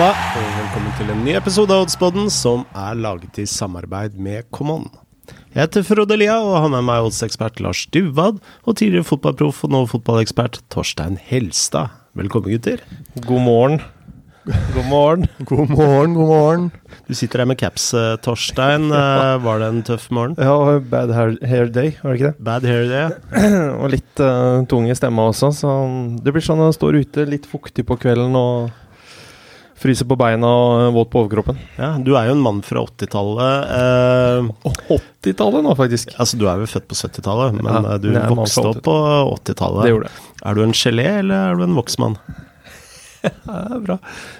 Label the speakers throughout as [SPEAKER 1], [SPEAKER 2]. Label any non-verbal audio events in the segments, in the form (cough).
[SPEAKER 1] halla, og velkommen til en ny episode av Oddspodden som er laget i samarbeid med Common. Jeg heter Frode Lia og har med meg oddsekspert Lars Duvad og tidligere fotballproff og nå fotballekspert Torstein Helstad. Velkommen, gutter.
[SPEAKER 2] God morgen. God morgen. (laughs)
[SPEAKER 3] God morgen, god morgen.
[SPEAKER 1] Du sitter her med caps, eh, Torstein. (laughs) Eh, Var det en tøff morgen?
[SPEAKER 2] Ja, bad hair, hair day, var det ikke det?
[SPEAKER 1] Bad hair day? (clears throat)
[SPEAKER 2] Og litt uh, tung i stemma også, så det blir sånn jeg står ute litt fuktig på kvelden og fryser på beina og eh, våt på overkroppen.
[SPEAKER 1] Ja, du er jo en mann fra 80-tallet. Eh,
[SPEAKER 2] 80-tallet nå, faktisk.
[SPEAKER 1] altså, du er jo født på 70-tallet, men
[SPEAKER 2] Ja,
[SPEAKER 1] eh, du vokste opp på 80-tallet.
[SPEAKER 2] Det gjorde det.
[SPEAKER 1] Er du en gelé, eller er du en voksmann? (laughs)
[SPEAKER 2] Ja, det er bra.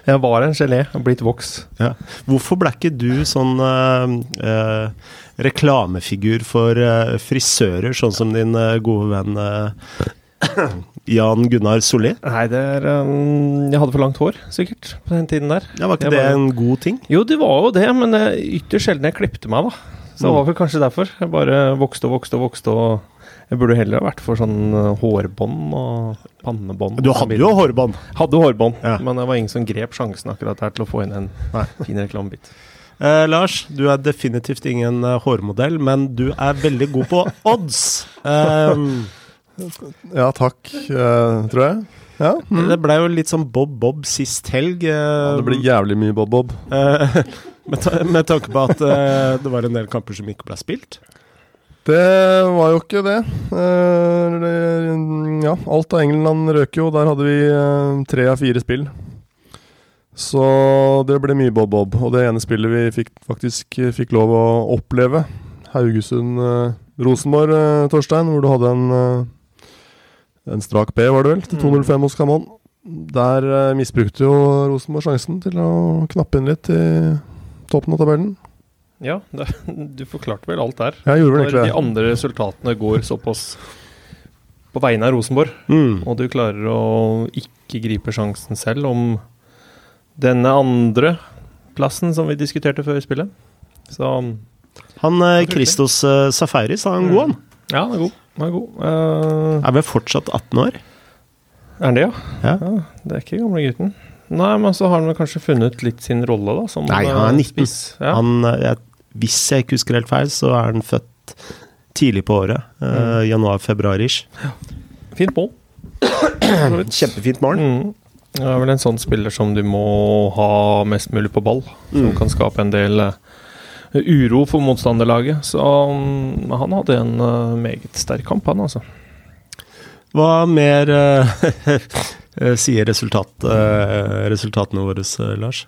[SPEAKER 2] Jeg var en gelé, og blitt voks.
[SPEAKER 1] Ja. Hvorfor ble ikke du sånn eh, eh, reklamefigur for frisører, sånn som din gode venn eh, Jan Gunnar Solli?
[SPEAKER 2] Nei, det er um, Jeg hadde for langt hår, sikkert, på den tiden der.
[SPEAKER 1] Ja, var ikke
[SPEAKER 2] Jeg
[SPEAKER 1] det
[SPEAKER 2] var-
[SPEAKER 1] en god ting?
[SPEAKER 2] Jo, det var jo det, men er ytterst sjelden jeg klipte meg, da. Så det
[SPEAKER 1] Mm.
[SPEAKER 2] var vel kanskje derfor. Jeg bare vokste og vokste og vokste, og jeg burde heller ha vært for sånn uh, hårbånd og pannebånd.
[SPEAKER 1] Du hadde jo hårbånd.
[SPEAKER 2] Hadde hårbånd,
[SPEAKER 1] Ja.
[SPEAKER 2] men det var ingen som grep sjansen akkurat her til å få inn en
[SPEAKER 1] Nei. (laughs)
[SPEAKER 2] fin reklamebit.
[SPEAKER 1] Eh, Lars, du er definitivt ingen eh, hårmodell, men du er veldig god på odds. Um, (laughs)
[SPEAKER 3] Ja, takk, uh, tror jeg. Ja, mm.
[SPEAKER 1] Det ble jo litt sånn Bob-Bob sist helg. Uh,
[SPEAKER 3] ja det ble jævlig mye bob-bob.
[SPEAKER 1] Uh, (laughs) med, ta med tanke på at eh, det var en del kamper som ikke ble spilt.
[SPEAKER 3] Det var jo ikke det. Eh, det- ja, alt av England røk jo. Der hadde vi eh, tre av fire spill. Så det ble mye bob-bob. Og det ene spillet vi fikk, faktisk eh, fikk lov å oppleve, Haugesund-Rosenborg, eh, Torstein, hvor du hadde en, eh, en strak B, var det vel, til 2-0-5 hos Camon. Der eh, misbrukte jo Rosenborg sjansen til å knappe inn litt i toppen av tabellen.
[SPEAKER 2] Ja, det, du forklarte vel alt der.
[SPEAKER 3] Jeg gjorde vel
[SPEAKER 2] Når
[SPEAKER 3] det.
[SPEAKER 2] de andre resultatene går såpass på vegne av Rosenborg,
[SPEAKER 1] Mm.
[SPEAKER 2] og du klarer å ikke gripe sjansen selv om denne andre plassen som vi diskuterte før spillet. Så
[SPEAKER 1] Han eh, Christos eh, Safaris, er han god, han?
[SPEAKER 2] ja, den er god. Den er god. Uh,
[SPEAKER 1] Er vel fortsatt 18 år?
[SPEAKER 2] er han det, ja?
[SPEAKER 1] Ja.
[SPEAKER 2] Det er ikke gamle gutten. Nei, men så har han vel kanskje funnet litt sin rolle, da. Som
[SPEAKER 1] Nei, han er
[SPEAKER 2] eh,
[SPEAKER 1] 19.
[SPEAKER 2] Ja.
[SPEAKER 1] Han, eh, jeg, hvis jeg ikke husker helt feil, så er han født tidlig på året. Uh, Januar-februar-ish.
[SPEAKER 2] Fint mål. (clears throat)
[SPEAKER 1] Kjempefint mål.
[SPEAKER 2] Mm. Det er vel en sånn spiller som du må ha mest mulig på ball, som
[SPEAKER 1] Mm.
[SPEAKER 2] kan skape en del eh, uro for motstanderlaget. Så mm, han hadde en eh, meget sterk kamp, han altså.
[SPEAKER 1] Hva mer eh, (laughs) eh, sier resultat, eh, resultatene våre, Lars?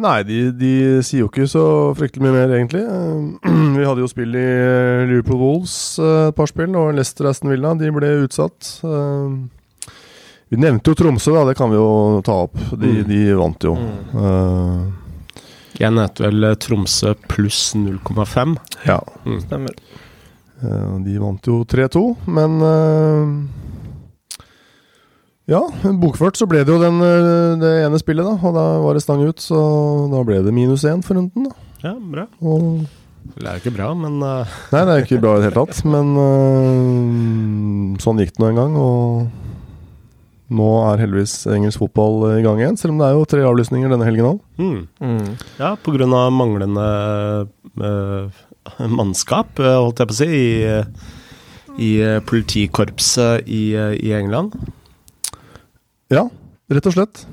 [SPEAKER 3] Nei, de, de sier jo ikke så fryktelig mye mer, egentlig. (clears throat) Vi hadde jo spill i Liverpool Wolves, et par spill, og Leicester Aston Villa. De ble utsatt. Vi nevnte jo Tromsø, da. Det kan vi jo ta opp. De,
[SPEAKER 1] Mm.
[SPEAKER 3] de vant jo.
[SPEAKER 2] Mm.
[SPEAKER 1] Jeg nevnte vel Tromsø pluss 0,5.
[SPEAKER 3] ja.
[SPEAKER 2] Stemmer.
[SPEAKER 3] Eh, De vant jo 3-2, men eh, Ja, bokført så ble det jo den, eh, det ene spillet, da. Og da var det stang ut, så da ble det minus én for runden, da.
[SPEAKER 1] Ja, bra.
[SPEAKER 3] Og
[SPEAKER 1] Det er jo ikke bra, men
[SPEAKER 3] Nei, det er ikke bra i det hele tatt, men sånn gikk det nå en gang. Og nå er heldigvis engelsk fotball i gang igjen, selv om det er jo tre avlysninger denne helgen òg.
[SPEAKER 1] mm.
[SPEAKER 2] Mm.
[SPEAKER 1] Ja, av manglende uh, mannskap, eh, holdt jeg på å si, i, eh, i eh, politikorpset i, eh, i England.
[SPEAKER 3] Ja, rett og slett.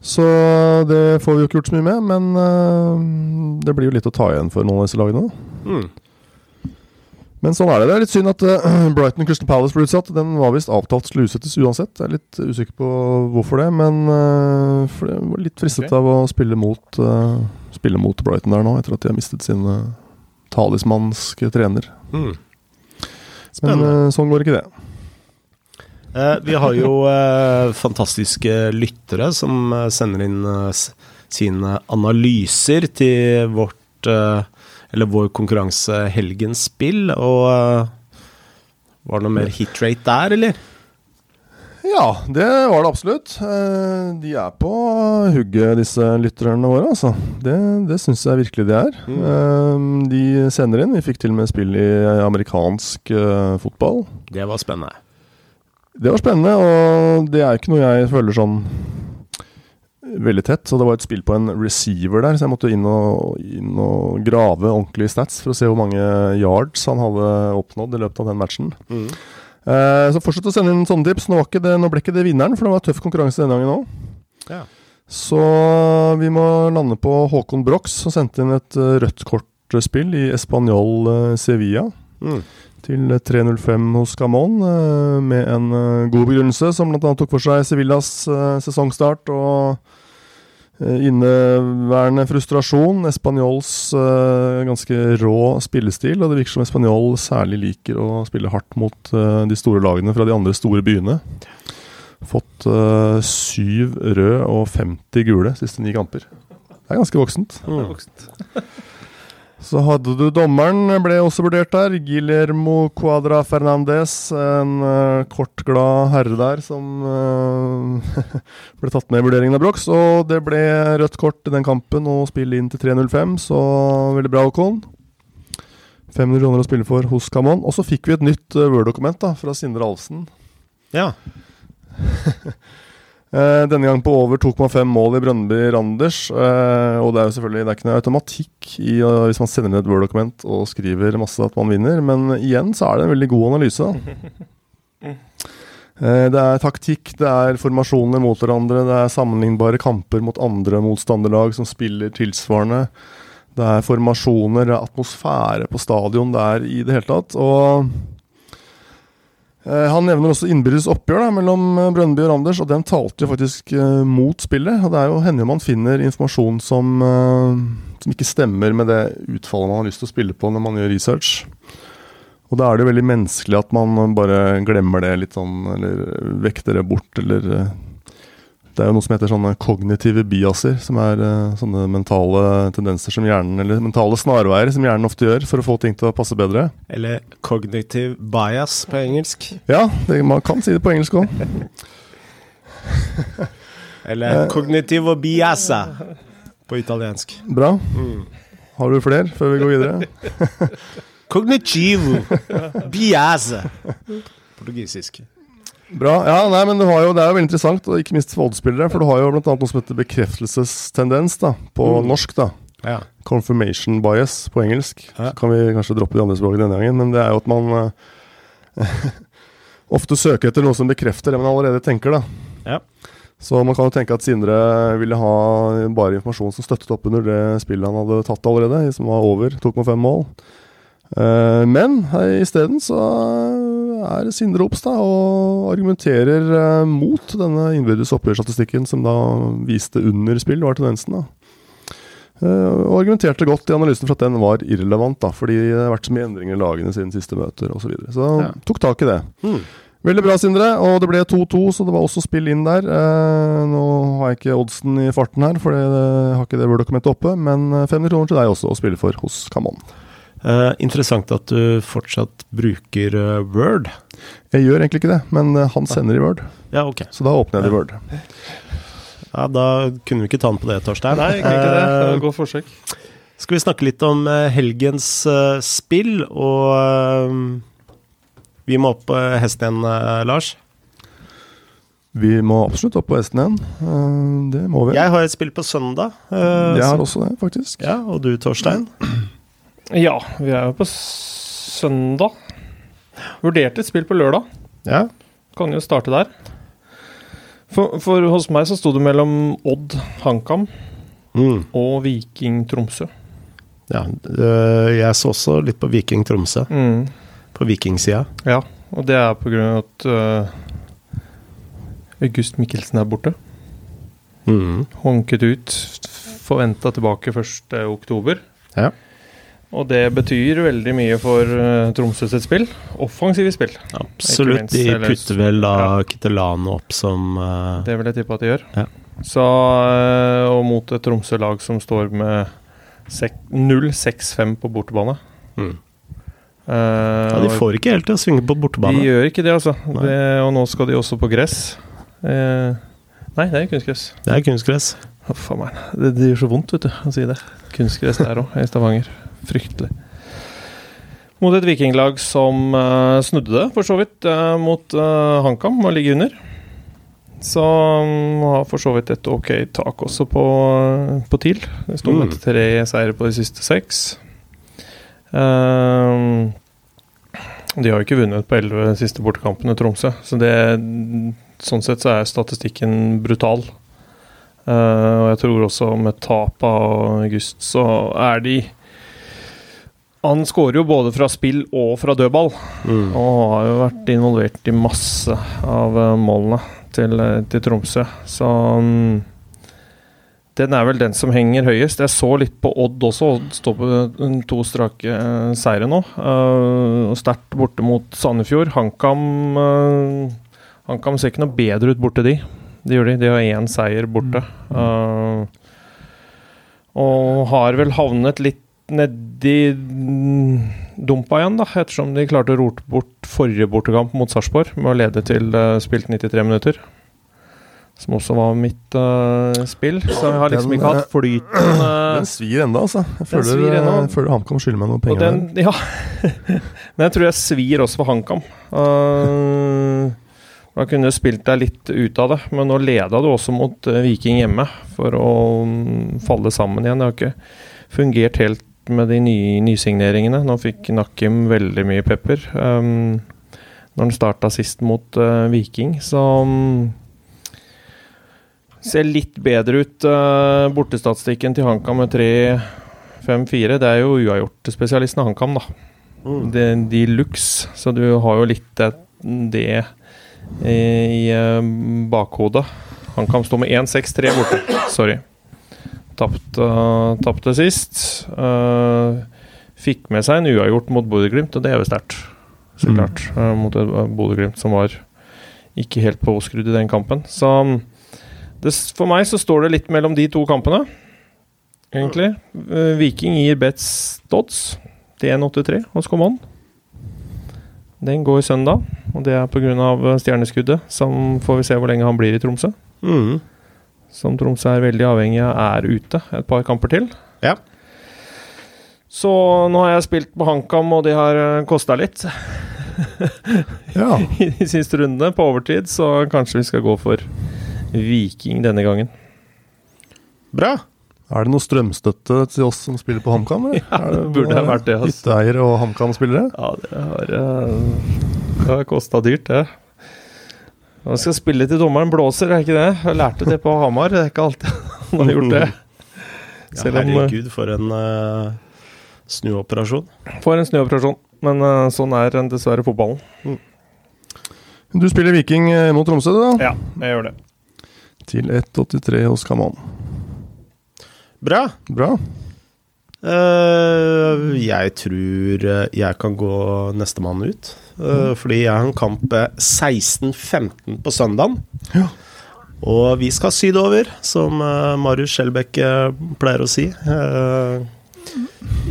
[SPEAKER 3] Så det får vi jo ikke gjort så mye med, men uh, det blir jo litt å ta igjen for noen av disse lagene.
[SPEAKER 1] Mm.
[SPEAKER 3] Men sånn er det. Det er litt synd at øh, (clears throat) Brighton Crystal Palace ble utsatt. Den var visst avtalt skulle utsettes uansett. Jeg er litt usikker på hvorfor det, men øh, for jeg var litt fristet
[SPEAKER 2] okay.
[SPEAKER 3] av å spille mot, øh, spille mot Brighton der nå, etter at de har mistet sin talismanske trener.
[SPEAKER 1] Mm.
[SPEAKER 3] Men sånn går ikke det.
[SPEAKER 1] Eh, vi har jo eh, fantastiske lyttere som eh, sender inn eh, sine analyser til vårt eh, Eller vår konkurranse Helgens spill. Og eh, var det noe mer hitrate der, eller?
[SPEAKER 3] Ja, det var det absolutt. Eh, De er på hugget, disse lytterne våre, altså. Det, det syns jeg virkelig de er.
[SPEAKER 1] Mm.
[SPEAKER 3] Eh, De sender inn. Vi fikk til og med spill i amerikansk fotball.
[SPEAKER 1] Det var spennende.
[SPEAKER 3] Det var spennende, og det er ikke noe jeg føler sånn veldig tett. Så det var et spill på en receiver der, så jeg måtte inn og, inn og grave ordentlig stats for å se hvor mange yards han hadde oppnådd i løpet av den matchen.
[SPEAKER 1] Mm.
[SPEAKER 3] Eh, så fortsett å sende inn sånne tips. Nå, det, nå ble ikke det vinneren, for det var tøff konkurranse denne gangen òg.
[SPEAKER 1] Ja.
[SPEAKER 3] Så vi må lande på Håkon Brox, som sendte inn et rødt rødt kortspill i Español eh, Sevilla
[SPEAKER 1] Mm.
[SPEAKER 3] Til 3.05 hos Camon, eh, med en eh, god begrunnelse, som bl.a. tok for seg Sevillas eh, sesongstart og inneværende frustrasjon. Españols eh, ganske rå spillestil, og det virker som Espanjol særlig liker å spille hardt mot de store lagene fra de andre store byene. Fått syv røde og 50 gule siste ni kamper. Det er ganske voksent.
[SPEAKER 1] Mm. (laughs) (laughs)
[SPEAKER 3] Så hadde du dommeren, ble også vurdert der. Guillermo Cuadra Fernandez. En uh, kort, glad herre der som uh, (laughs) ble tatt med i vurderingen av Brox. Og det ble rødt kort i den kampen og spill inn til 3.05, så veldig bra, Håkon. 500 kroner å spille for hos Camon. Og så fikk vi et nytt uh, Word-dokument da, fra Sindre Alsen.
[SPEAKER 1] Ja. (laughs)
[SPEAKER 3] Eh, denne gang på over 2,5 mål i Brønnby Randers. Eh, og det er jo selvfølgelig det er ikke noe automatikk i uh, hvis man sender inn et Word-dokument og skriver masse at man vinner, men igjen så er det en veldig god analyse. da. (laughs) Eh, det er taktikk, det er formasjoner mot hverandre, det er sammenlignbare kamper mot andre motstanderlag som spiller tilsvarende. Det er formasjoner, det er atmosfære på stadion, det er i det hele tatt. Og Eh, Han nevner også innbyrdes oppgjør da, mellom Brønnby Brøndby og Randers, og den talte jo faktisk uh, mot spillet. og Det er jo hender man finner informasjon som, uh, som ikke stemmer med det utfallet man har lyst til å spille på når man gjør research. Og da er det jo veldig menneskelig at man bare glemmer det litt sånn, eller vekter det bort, eller eh, Det er jo noe som heter sånne kognitive biaser, som er uh, sånne mentale tendenser som hjernen, eller mentale snarveier som hjernen ofte gjør for å få ting til å passe bedre.
[SPEAKER 1] Eller cognitive bias på engelsk.
[SPEAKER 3] Ja, det, man kan si det på engelsk òg. (laughs)
[SPEAKER 1] Eller cognitivo biasa på italiensk.
[SPEAKER 3] Bra.
[SPEAKER 1] Mm.
[SPEAKER 3] Har du flere før vi går videre? (laughs)
[SPEAKER 1] Cognitivo biasa. (laughs) Portugisisk.
[SPEAKER 3] Bra. Ja, nei, men du har jo, Det er jo veldig interessant, og ikke minst for oddspillere. For du har jo annet noe som heter bekreftelsestendens da, på
[SPEAKER 1] Mm.
[SPEAKER 3] norsk. da.
[SPEAKER 1] Ja.
[SPEAKER 3] Confirmation bias på engelsk.
[SPEAKER 1] Ja.
[SPEAKER 3] Så kan vi kanskje droppe de andre språkene denne gangen. Men det er jo at man uh, (laughs) ofte søker etter noe som bekrefter det man allerede tenker. da.
[SPEAKER 1] Ja.
[SPEAKER 3] Så man kan jo tenke at Sindre ville ha bare informasjon som støttet opp under det spillet han hadde tatt allerede, som var over 2,5 mål. Uh, men isteden så er Sindre Opstad og argumenterer eh, mot denne innbyrdes oppgjørsstatistikken som da viste under spill, var tendensen. da. Eh, og argumenterte godt i analysen for at den var irrelevant, da, fordi det har vært så mye endringer i lagene siden siste møter osv. Så, videre. så
[SPEAKER 1] Ja.
[SPEAKER 3] tok tak i det.
[SPEAKER 1] Mm.
[SPEAKER 3] Veldig bra, Sindre. Og det ble 2-2, så det var også spill inn der. Eh, nå har jeg ikke oddsen i farten her, for jeg har ikke det Word-dokumentet oppe. Men eh, 500 kroner til deg også å spille for hos Camon.
[SPEAKER 1] Eh, interessant at du fortsatt bruker uh, Word.
[SPEAKER 3] Jeg gjør egentlig ikke det, men eh, han sender i Word,
[SPEAKER 1] Ja, ok.
[SPEAKER 3] så da åpner jeg det i Word.
[SPEAKER 1] Ja, Da kunne vi ikke ta den på det, Torstein.
[SPEAKER 2] Nei, ikke det. Det var et godt forsøk.
[SPEAKER 1] Skal vi snakke litt om helgens spill, og vi må opp på hesten igjen, Lars.
[SPEAKER 3] Vi må absolutt opp på hesten igjen. Eh, det må vi.
[SPEAKER 1] Jeg har et spill på søndag. eh,
[SPEAKER 3] Jeg har også det, faktisk.
[SPEAKER 1] Ja, Og du, Torstein? (clears throat)
[SPEAKER 2] Ja, vi er jo på søndag. Vurderte et spill på lørdag.
[SPEAKER 1] Ja.
[SPEAKER 2] Kan jo starte der. For, for hos meg så sto det mellom Odd HamKam
[SPEAKER 1] Mm.
[SPEAKER 2] og Viking Tromsø.
[SPEAKER 1] ja eh, jeg så også litt på Viking Tromsø,
[SPEAKER 2] Mm.
[SPEAKER 1] på vikingsida.
[SPEAKER 2] Ja, og det er på grunn av at øh, August Mikkelsen er borte.
[SPEAKER 1] Mm.
[SPEAKER 2] Honket ut. Forventa tilbake 1. oktober.
[SPEAKER 1] Ja.
[SPEAKER 2] Og det betyr veldig mye for uh, Tromsø sitt spill. Offensive spill.
[SPEAKER 1] Absolutt.
[SPEAKER 2] minst,
[SPEAKER 1] De putter vel da
[SPEAKER 2] Ja.
[SPEAKER 1] Opp som uh,
[SPEAKER 2] Det vil jeg tippe at de gjør.
[SPEAKER 1] Ja.
[SPEAKER 2] Så, uh, og mot et Tromsø-lag som står med 0-6-5 på bortebane.
[SPEAKER 1] mm.
[SPEAKER 2] Eh,
[SPEAKER 1] Ja, De får ikke helt til å svinge på
[SPEAKER 2] De gjør ikke det, altså. Det, og nå skal de også på gress. Eh, nei, det er kunstgress.
[SPEAKER 1] Det er kunstgress.
[SPEAKER 2] Oh. Det, det gjør så vondt, vet du, å si det. Kunstgress der òg, i Stavanger. Fryktelig. Mot et vikinglag som uh, snudde det, for så vidt, uh, mot uh, HamKam og ligger under. Så um, har for så vidt et ok tak også på, på TIL. Det står med
[SPEAKER 1] Mm.
[SPEAKER 2] tre seire på de siste seks. De har jo ikke vunnet på elleve siste bortekampene, Tromsø. Så det, sånn sett så er statistikken brutal. Og jeg tror også med tap av August så er de Han skårer jo både fra spill og fra dødball.
[SPEAKER 1] Mm.
[SPEAKER 2] Og har jo vært involvert i masse av eh, målene til, eh, til Tromsø. Så um, den er vel den som henger høyest. Jeg så litt på Odd også. Odd står på eh, to strake uh, seire nå. Uh, sterkt borte mot Sandefjord. HamKam uh, HamKam ser ikke noe bedre ut borte, de. Det gjør de. De har én seier borte. Uh, og har vel havnet litt nedi dumpa igjen, da, ettersom de klarte å rote bort forrige bortekamp mot Sarpsborg med å lede til uh, spilt 93 minutter. Som også var mitt uh, spill. Så jeg har liksom
[SPEAKER 3] Den,
[SPEAKER 2] ikke hatt flyten uh, (clears throat)
[SPEAKER 3] Den svir ennå, altså. Jeg føler, jeg føler HamKam skylder meg
[SPEAKER 2] noen
[SPEAKER 3] penger.
[SPEAKER 2] den, (laughs) ja. Men jeg tror jeg svir også for HamKam. Uh, da kunne du spilt deg litt ut av det, men nå leda du også mot eh, Viking hjemme for å mm, falle sammen igjen. Det har ikke fungert helt med de nye nysigneringene. Nå fikk Nakim veldig mye pepper um, når han starta sist mot uh, Viking, så um, Ser litt bedre ut uh, bortestatistikken til HamKam med 3-5-4. Det er jo uavgjort-spesialisten av HamKam, da.
[SPEAKER 1] Mm.
[SPEAKER 2] Det, de luxe, så du har jo litt det, det i eh, bakhodet. HamKam står med 1-6-3 borte. Sorry. Tapt, eh, Tapte sist. Eh, fikk med seg en uavgjort mot Bodø-Glimt, og det er jo sterkt. Så
[SPEAKER 3] Mm.
[SPEAKER 2] klart. eh, mot Bodø-Glimt som var ikke helt påskrudd i den kampen. Så mm, det, for meg så står det litt mellom de to kampene, egentlig. Viking gir Betz Dodds til 1,83 hos Command. Den går søndag, og det er pga. stjerneskuddet. Som får vi se hvor lenge han blir i Tromsø.
[SPEAKER 1] Mm.
[SPEAKER 2] Som Tromsø er veldig avhengig av er ute et par kamper til.
[SPEAKER 1] Ja.
[SPEAKER 2] Så nå har jeg spilt på HamKam, og det har kosta litt
[SPEAKER 3] Ja. (laughs)
[SPEAKER 2] i de siste rundene. På overtid, så kanskje vi skal gå for Viking denne gangen.
[SPEAKER 1] Bra.
[SPEAKER 3] Er det noe strømstøtte til oss som spiller på HamKam? (laughs)
[SPEAKER 2] Ja, det burde ha vært det, Altså.
[SPEAKER 3] Hytteeiere og HamKam-spillere?
[SPEAKER 2] Ja, det har, eh, det har kosta dyrt, det. Man skal spille til dommeren blåser, er ikke det? Jeg lærte det på Hamar. Det er ikke alltid han har gjort det.
[SPEAKER 1] Ja,
[SPEAKER 2] eh,
[SPEAKER 1] herregud, for en uh, snuoperasjon.
[SPEAKER 2] For en snuoperasjon. Men uh, sånn er dessverre fotballen.
[SPEAKER 3] Du spiller Viking mot Tromsø, du, da.
[SPEAKER 2] Ja, jeg gjør det.
[SPEAKER 3] Til 1,83 hos Kaman.
[SPEAKER 1] Bra.
[SPEAKER 3] Bra.
[SPEAKER 1] Uh, jeg tror jeg kan gå nestemann ut. Eh, Fordi jeg har en kamp eh, 16-15 på søndagen.
[SPEAKER 3] Ja.
[SPEAKER 1] Og vi skal sydover, som uh, Marius Skjelbæk eh, pleier å si. Eh,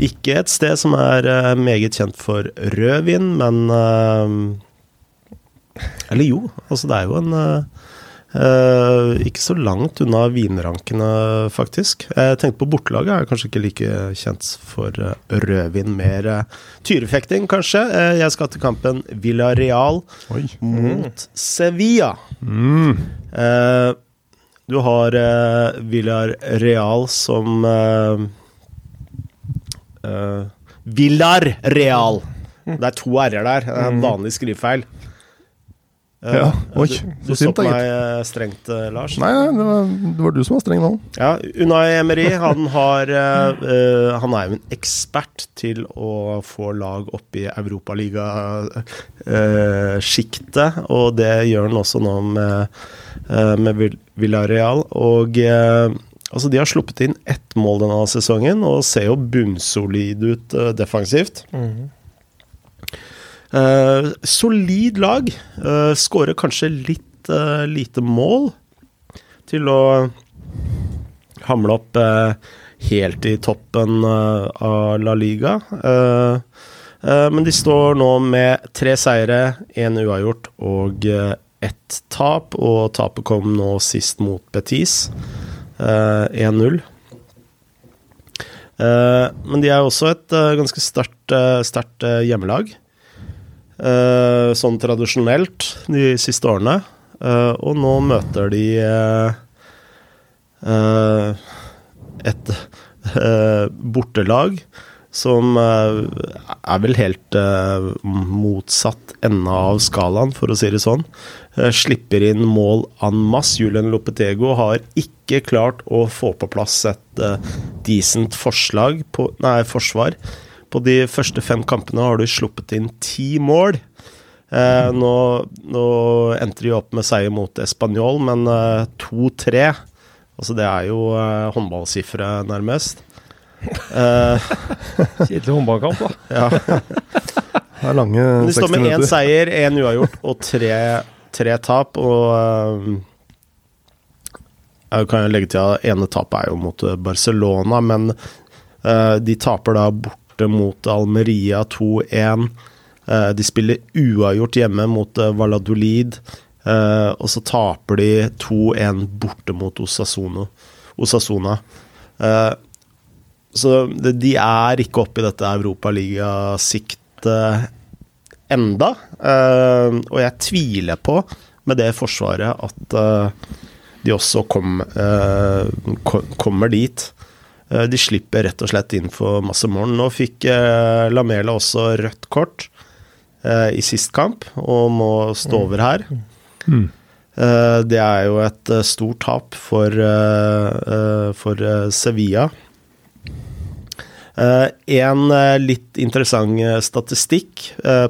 [SPEAKER 1] ikke et sted som er eh, meget kjent for rødvin, men eh, Eller jo, altså det er jo en eh, Ikke så langt unna vinrankene, faktisk. Jeg tenkte på bortelaget, er kanskje ikke like kjent for eh, rødvin. Mer eh, tyrefekting, kanskje. Eh, jeg skal til kampen Villarreal
[SPEAKER 3] Oi.
[SPEAKER 1] mot Sevilla.
[SPEAKER 3] Mm.
[SPEAKER 1] Du har Villarreal som Villarreal. Det er to r-er der. Det er en vanlig skrivefeil. Eh,
[SPEAKER 3] Ja, oi,
[SPEAKER 1] Du,
[SPEAKER 3] så
[SPEAKER 1] du så
[SPEAKER 3] sint da,
[SPEAKER 1] meg
[SPEAKER 3] gitt.
[SPEAKER 1] eh, strengt, eh, Lars.
[SPEAKER 3] Nei, nei, det var, det var du som var streng nå.
[SPEAKER 1] Ja, Unai Emery han, har, eh, han er jo en ekspert til å få lag opp i Europaliga-sjiktet, og det gjør han også nå med, uh, med Villarreal. Og uh, altså, de har sluppet inn ett mål denne sesongen, og ser jo bunnsolid ut defensivt. Eh, solid lag. Uh, Skårer kanskje litt uh, lite mål til å hamle opp helt i toppen av La Liga. Men de står nå med tre seire, én uavgjort og ett tap. Og tapet kom nå sist mot Betis, eh, 1-0. Eh, men de er også et ganske sterkt hjemmelag. Eh, sånn tradisjonelt de siste årene. Eh, og nå møter de eh, et bortelag som er vel helt motsatt ende av skalaen, for å si det sånn. Slipper inn mål en masse. Julian Lopetego har ikke klart å få på plass et decent forslag på, nei, forsvar. På de første fem kampene har du sluppet inn ti mål. Eh, nå, nå endte de opp med seier mot Español, men eh, 2-3 Altså, det er jo eh, håndballsifre, nærmest. Eh, (laughs)
[SPEAKER 2] Kjedelig håndballkamp, da. (laughs)
[SPEAKER 1] ja.
[SPEAKER 3] Det er lange
[SPEAKER 1] Men de
[SPEAKER 3] 60
[SPEAKER 1] står med én
[SPEAKER 3] minutter.
[SPEAKER 1] seier, én uavgjort og tre, tre tap. Og eh, jeg kan jo legge til at ene tapet er jo mot Barcelona, men eh, de taper da borte mot Almeria 2-1. Eh, de spiller uavgjort hjemme mot eh, Valladolid, eh, og så taper de 2-1 borte mot Osasuno, Osasuna. Eh, så de er ikke oppe i dette Europaligasiktet enda. Og jeg tviler på, med det forsvaret, at de også kom, kommer dit. Eh, de slipper rett og slett inn for masse mål. Nå fikk eh, Lamela også rødt kort eh, i sist kamp, og må stå over her.
[SPEAKER 3] Mm.
[SPEAKER 1] Det er jo et stort tap for, for Sevilla. En litt interessant statistikk.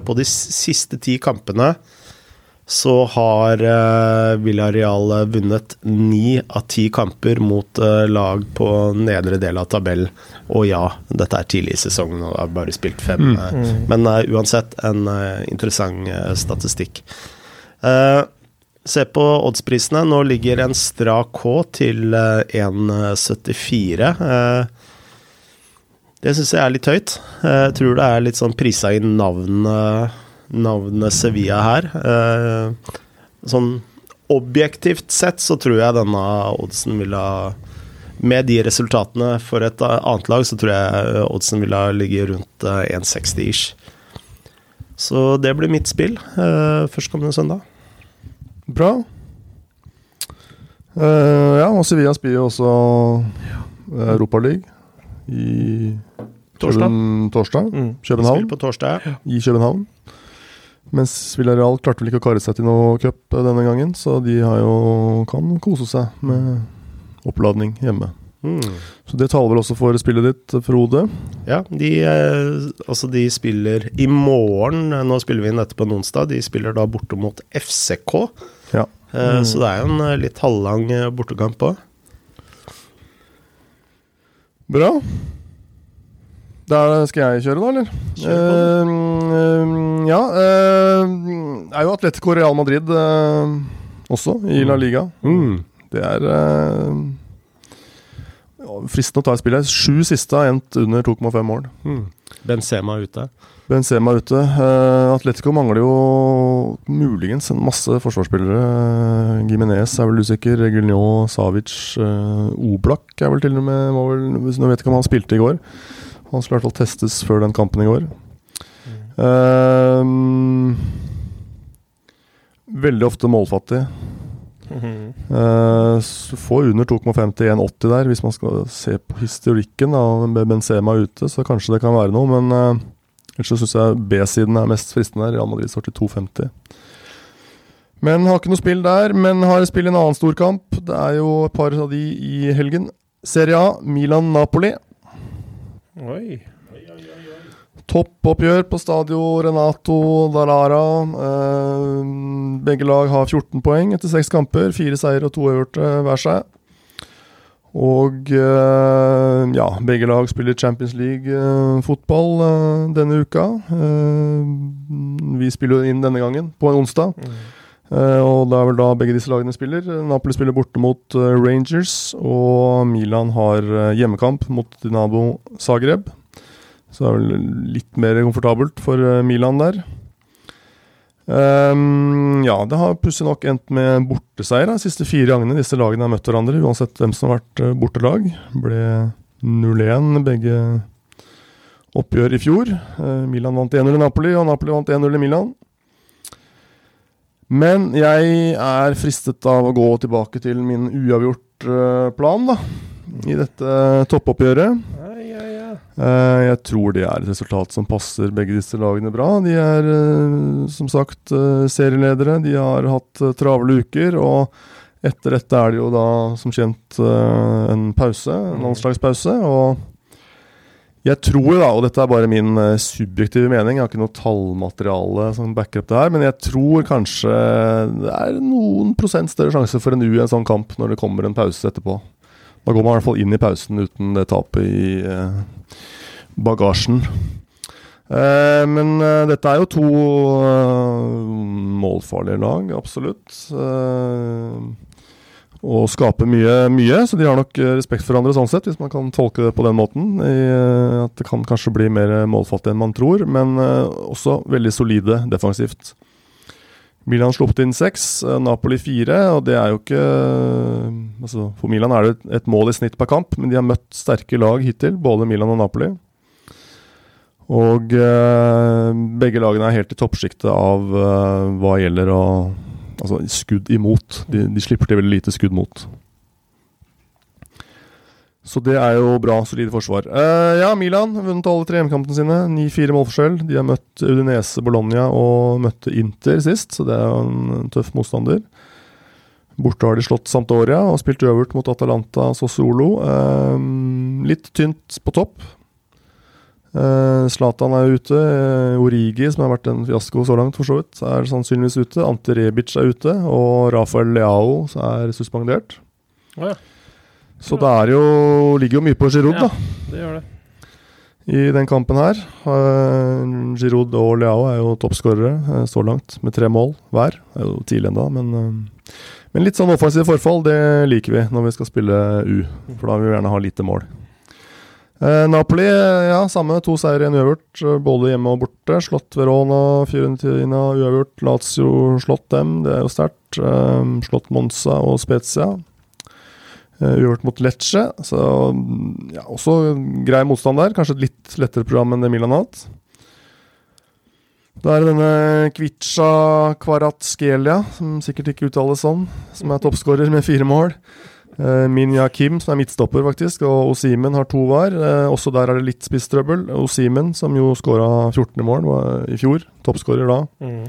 [SPEAKER 1] på de siste ti kampene så har eh, Villarreal vunnet ni av ti kamper mot eh, lag på nedre del av tabellen. Og ja, dette er tidlig i sesongen og har bare spilt fem.
[SPEAKER 3] Mm.
[SPEAKER 1] eh, Men eh, uansett en eh, interessant eh, statistikk. Eh, se på oddsprisene. Nå ligger en strak K til eh, 1,74. Eh, det syns jeg er litt høyt. Eh, Jeg tror det er litt sånn prisa i navnet, navnet Sevilla her. Eh, Sånn objektivt sett så tror jeg denne oddsen ville ha Med de resultatene for et annet lag, så tror jeg oddsen ville ha ligget rundt eh, 1,60 ish. Så det blir mitt spill eh, førstkommende søndag.
[SPEAKER 3] Bra. Uh, ja, og Sevilla spiller jo også Europaligaen i
[SPEAKER 1] Torsdag.
[SPEAKER 3] Køben- torsdag.
[SPEAKER 2] Mm.
[SPEAKER 3] København.
[SPEAKER 1] Spill på torsdag.
[SPEAKER 3] I København. Mens Villarreal klarte vel ikke å karre seg til noe cup eh, denne gangen, så de har jo, kan kose seg med oppladning hjemme.
[SPEAKER 1] Mm.
[SPEAKER 3] Så det taler vel også for spillet ditt, Frode.
[SPEAKER 1] Ja, de, eh, altså de spiller i morgen. Nå spiller vi inn dette på en onsdag. De spiller da borte mot FCK.
[SPEAKER 3] Ja.
[SPEAKER 1] Eh,
[SPEAKER 2] Mm.
[SPEAKER 1] Så det er jo en eh, litt halvlang eh, bortekamp òg.
[SPEAKER 3] Bra. Da skal jeg kjøre, da, eller?
[SPEAKER 1] Kjør
[SPEAKER 3] Eh, ja. Uh, er jo Atletico Real Madrid uh, også i La Liga.
[SPEAKER 1] Mm.
[SPEAKER 3] Det er eh, fristende å ta et spill her. Sju siste har endt under 2,5 mål.
[SPEAKER 1] Mm. Benzema ute.
[SPEAKER 3] Benzema er ute. Uh, Atletico mangler jo muligens en masse forsvarsspillere. Uh, Gimenez er vel usikker. Reguilnon, Savic, uh, Oblak er vel til og med var vel, Nå vet ikke om han spilte i går. Han skulle i hvert fall testes før den kampen i går. Eh, veldig ofte målfattig.
[SPEAKER 2] Mm
[SPEAKER 3] -hmm. uh, får under 2,5 til 1,80 der, hvis man skal se på historikken da, med Benzema ute, så kanskje det kan være noe, men uh, ellers syns jeg B-siden er mest fristende her. Real Madrid står til 2,50. Men har ikke noe spill der, men har spill i en annen storkamp. Det er jo et par av de i helgen. Serie A, Milan-Napoli.
[SPEAKER 2] Oi.
[SPEAKER 3] Toppoppgjør på Stadio Renato Dallara. Eh, begge lag har 14 poeng etter seks kamper. Fire seier og to øverte hver seg. Og eh, ja, begge lag spiller Champions League-fotball eh, denne uka. Eh, vi spiller inn denne gangen, på en onsdag.
[SPEAKER 2] Mm.
[SPEAKER 3] Eh, og det er vel da begge disse lagene spiller. Napoli spiller borte mot eh, Rangers, og Milan har eh, hjemmekamp mot Dinamo Zagreb. Så det er vel litt mer komfortabelt for Milan der. Um, ja, det har pussig nok endt med borteseier de siste fire gangene disse lagene har møtt hverandre, uansett hvem som har vært bortelag. Ble 0-1 begge oppgjør i fjor. Milan vant 1-0 i Napoli, og Napoli vant 1-0 i Milan. Men jeg er fristet av å gå tilbake til min uavgjort-plan, da. I dette toppoppgjøret.
[SPEAKER 2] Ja, ja, ja.
[SPEAKER 3] Eh, Jeg tror det er et resultat som passer begge disse lagene bra. De er eh, som sagt eh, serieledere. De har hatt eh, travle uker. Og etter dette er det jo da som kjent eh, en pause, en landslagspause. Og jeg tror da, og dette er bare min eh, subjektive mening, jeg har ikke noe tallmateriale som backer opp det her, men jeg tror kanskje det er noen prosent større sjanse for en U i en sånn kamp når det kommer en pause etterpå. Da går man i hvert fall inn i pausen uten det tapet i eh, bagasjen. Eh, men dette er jo to målfarlige lag, absolutt. Og skaper mye, mye, så de har nok eh, respekt for hverandre sånn sett, hvis man kan tolke det på den måten. I, eh, at det kan kanskje bli mer målfattig enn man tror, men eh, også veldig solide defensivt. Milan sluppet inn seks, eh, Napoli fire, og det er jo ikke eh, altså For Milan er det et, et mål i snitt per kamp, men de har møtt sterke lag hittil, både Milan og Napoli. Og eh, begge lagene er helt i toppsjiktet av eh, hva gjelder å Altså skudd imot. De, de slipper til veldig lite skudd mot. Så det er jo bra, solide forsvar. Eh, ja, Milan vunnet alle tre hjemmekampene sine. 9-4 målforskjell. De har møtt Udinese, Bologna og møtte Inter sist, så det er jo en tøff motstander. Borte har de slått Santoria og spilt øvert mot Atalanta Sosolo. Eh, litt tynt på topp. Eh, Zlatan er ute. eh, Origi, som har vært en fiasko så langt, for så vidt, er sannsynligvis ute. Ante Rebic er ute. Og Rafael Leao er suspendert.
[SPEAKER 2] Oh, ja,
[SPEAKER 3] Så det er jo, ligger jo mye på Giroud,
[SPEAKER 2] Ja.
[SPEAKER 3] da
[SPEAKER 2] det gjør det.
[SPEAKER 3] i den kampen her. Uh, Giroud og Leao er jo toppskårere eh, så langt, med tre mål hver. Det er jo tidlig ennå, men, eh, men litt sånn offensivt forfall, det liker vi når vi skal spille U. For da vil vi gjerne ha lite mål. Eh, Napoli, eh, ja, samme. To seire, en uavgjort. eh, Både hjemme og borte. Slått Verona, Fiorentina uavgjort. Lazio slått dem, det er jo sterkt. Slått Monza og Spezia. Uavgjort mot Lecce, så mm, ja, også grei motstand der. Kanskje et litt lettere program enn det Milan har hatt. Da er det denne Kvica Kvaratskelia, som sikkert ikke uttales sånn, som er toppskårer med fire mål. Uh, Minja Kim, som er midtstopper, faktisk, og Osimen har to hver. Eh, også der er det litt spisstrøbbel. Osimen, som jo skåra 14 mål i fjor, toppskårer da,
[SPEAKER 2] Mm.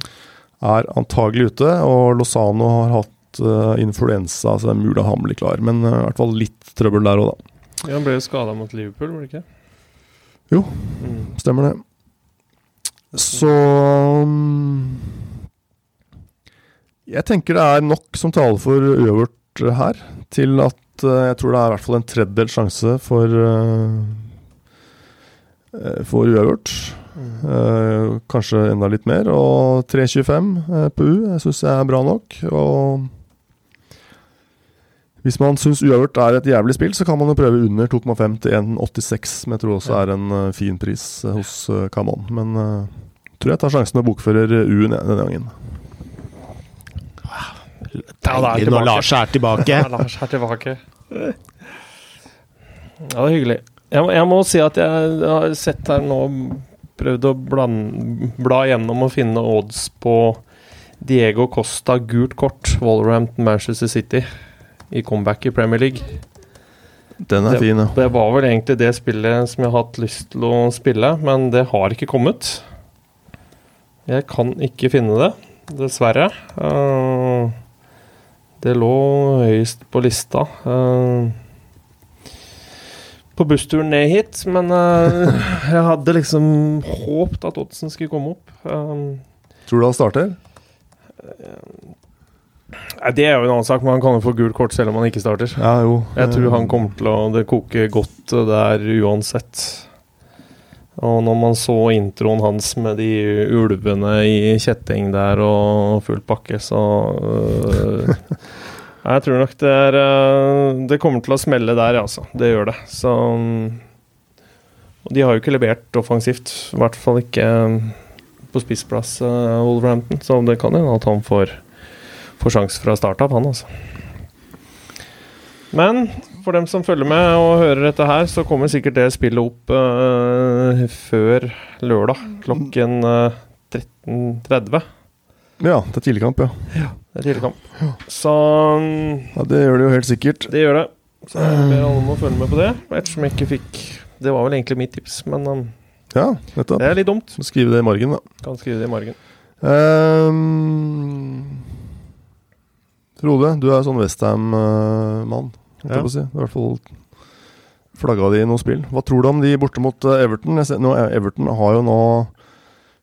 [SPEAKER 3] er antagelig ute. Og Lozano har hatt eh, influensa, så det er mulig at han blir klar. Men eh, i hvert fall litt trøbbel der òg, da.
[SPEAKER 2] Ja, han ble jo skada mot Liverpool, var det ikke?
[SPEAKER 3] Jo.
[SPEAKER 2] Mm.
[SPEAKER 3] Stemmer det. Så um Jeg tenker det er nok som taler for uavgjort eh, her, til at eh, jeg tror det er i hvert fall en tredjedel sjanse for eh, eh, For uavgjort.
[SPEAKER 2] Mm.
[SPEAKER 3] Kanskje enda litt mer. Og 3,25 eh, på U jeg syns jeg er bra nok. Og hvis man syns uavgjort er et jævlig spill, så kan man jo prøve under 2,5 til 1,86, som jeg tror også er en fin pris hos Camon. Men uh, tror jeg tar sjansen og bokfører U-en denne gangen.
[SPEAKER 2] Ja, da er
[SPEAKER 1] når. Lars er tilbake. (laughs)
[SPEAKER 2] Ja, Lars er tilbake. Ja, det er hyggelig. Jeg, må- jeg må si at jeg har sett her nå Prøvd å bland, bla gjennom og finne odds på Diego Costa gult kort, Wolverhampton Manchester City, i comeback i Premier League.
[SPEAKER 3] Den er
[SPEAKER 2] Det-
[SPEAKER 3] fin, ja.
[SPEAKER 2] Det var vel egentlig det spillet som jeg har hatt lyst til å spille, men det har ikke kommet. Jeg kan ikke finne det, dessverre. Eh, det lå høyest på lista. Uh, på bussturen ned hit, men uh, (laughs) jeg hadde liksom håpt at oddsen skulle komme opp. Uh,
[SPEAKER 3] Tror du han starter?
[SPEAKER 2] det er jo en annen sak, men han kan jo få gult kort selv om han ikke starter.
[SPEAKER 3] Ja, jo.
[SPEAKER 2] Jeg tror han kommer til å Det koker godt der uansett. Og når man så introen hans med de ulvene i kjetting der og full pakke, så øh, (laughs) Jeg tror nok det er øh, Det kommer til å smelle der, altså. Det gjør det. Så Og de har jo ikke levert offensivt. I hvert fall ikke øh, på spissplass, uh, Wolverhampton. Så det kan hende at han får, får sjanse fra start av, han, altså. Men for dem som følger med og hører dette her, så kommer sikkert det spillet opp uh, før lørdag klokken uh, 13.30.
[SPEAKER 3] Ja, det er tidligkamp, ja.
[SPEAKER 2] Det er tidlig kamp. Så um,
[SPEAKER 3] ja. Det gjør det jo helt sikkert.
[SPEAKER 2] det gjør det. Så jeg ber alle om å følge med på det, ettersom jeg ikke fikk Det var vel egentlig mitt tips, men um,
[SPEAKER 3] Ja, nettopp.
[SPEAKER 2] det er litt dumt.
[SPEAKER 3] Skrive det i margen, da.
[SPEAKER 2] Kan skrive det i margen.
[SPEAKER 3] Ehm, Frode, du er sånn Westham-mann,
[SPEAKER 1] Ja.
[SPEAKER 3] si. I hvert fall flagga de i noe spill. Hva tror du om de borte mot eh, Everton? Ser, nå, Everton har jo nå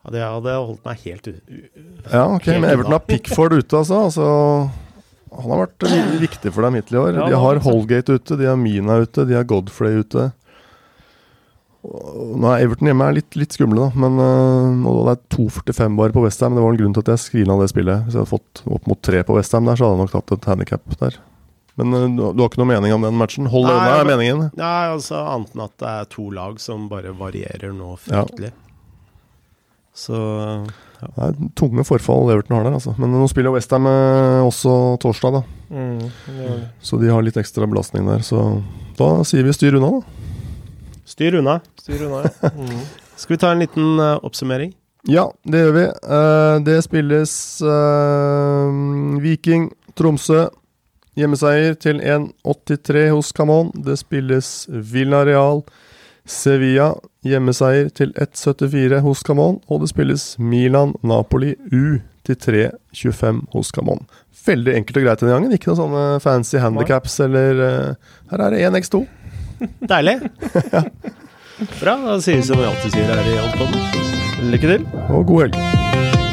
[SPEAKER 1] Ja, det hadde holdt meg helt u... u-
[SPEAKER 3] Ja, ok, men Everton har Pickford ute, altså. altså. Han har vært viktig for dem hittil i år.
[SPEAKER 2] Ja,
[SPEAKER 3] de
[SPEAKER 2] har.
[SPEAKER 3] Holgate ute, de har Mina ute, de har Godfrey ute. Nå er Everton hjemme er litt, litt skumle, da. Men og det er 2,45 bare på Westham. Det var en grunn til at jeg skrina det spillet. Hvis jeg hadde fått opp mot tre på Westham der, så hadde jeg nok tatt et handikap der. Men øh, du, du har ikke noe mening om den matchen? Hold deg unna, er meningen.
[SPEAKER 1] Nei, altså annet enn at det er to lag som bare varierer nå fryktelig. Så
[SPEAKER 3] Det er tunge forfall Everton har der, altså. Men nå spiller Westham øh, også torsdag, da.
[SPEAKER 2] Mm, det det.
[SPEAKER 3] Så de har litt ekstra belastning der. Så da sier vi styr unna, da.
[SPEAKER 1] Styr unna.
[SPEAKER 2] Styr unna, ja. (laughs) Mm.
[SPEAKER 1] Skal vi ta en liten uh, oppsummering?
[SPEAKER 3] Ja, det gjør vi. Uh, det spilles uh, Viking, Tromsø. Hjemmeseier til 1,83 hos Camon. Det spilles Villarreal, Sevilla. Hjemmeseier til 1,74 hos Camon. Og det spilles Milan, Napoli, U til 3,25 hos Camon. Veldig enkelt og greit denne gangen. Ikke noen sånne fancy handikaps eller Her er det 1x2.
[SPEAKER 1] Deilig. Bra. Da sier vi som vi alltid sier her i Oddpodden.
[SPEAKER 2] Lykke til.
[SPEAKER 3] Og god helg.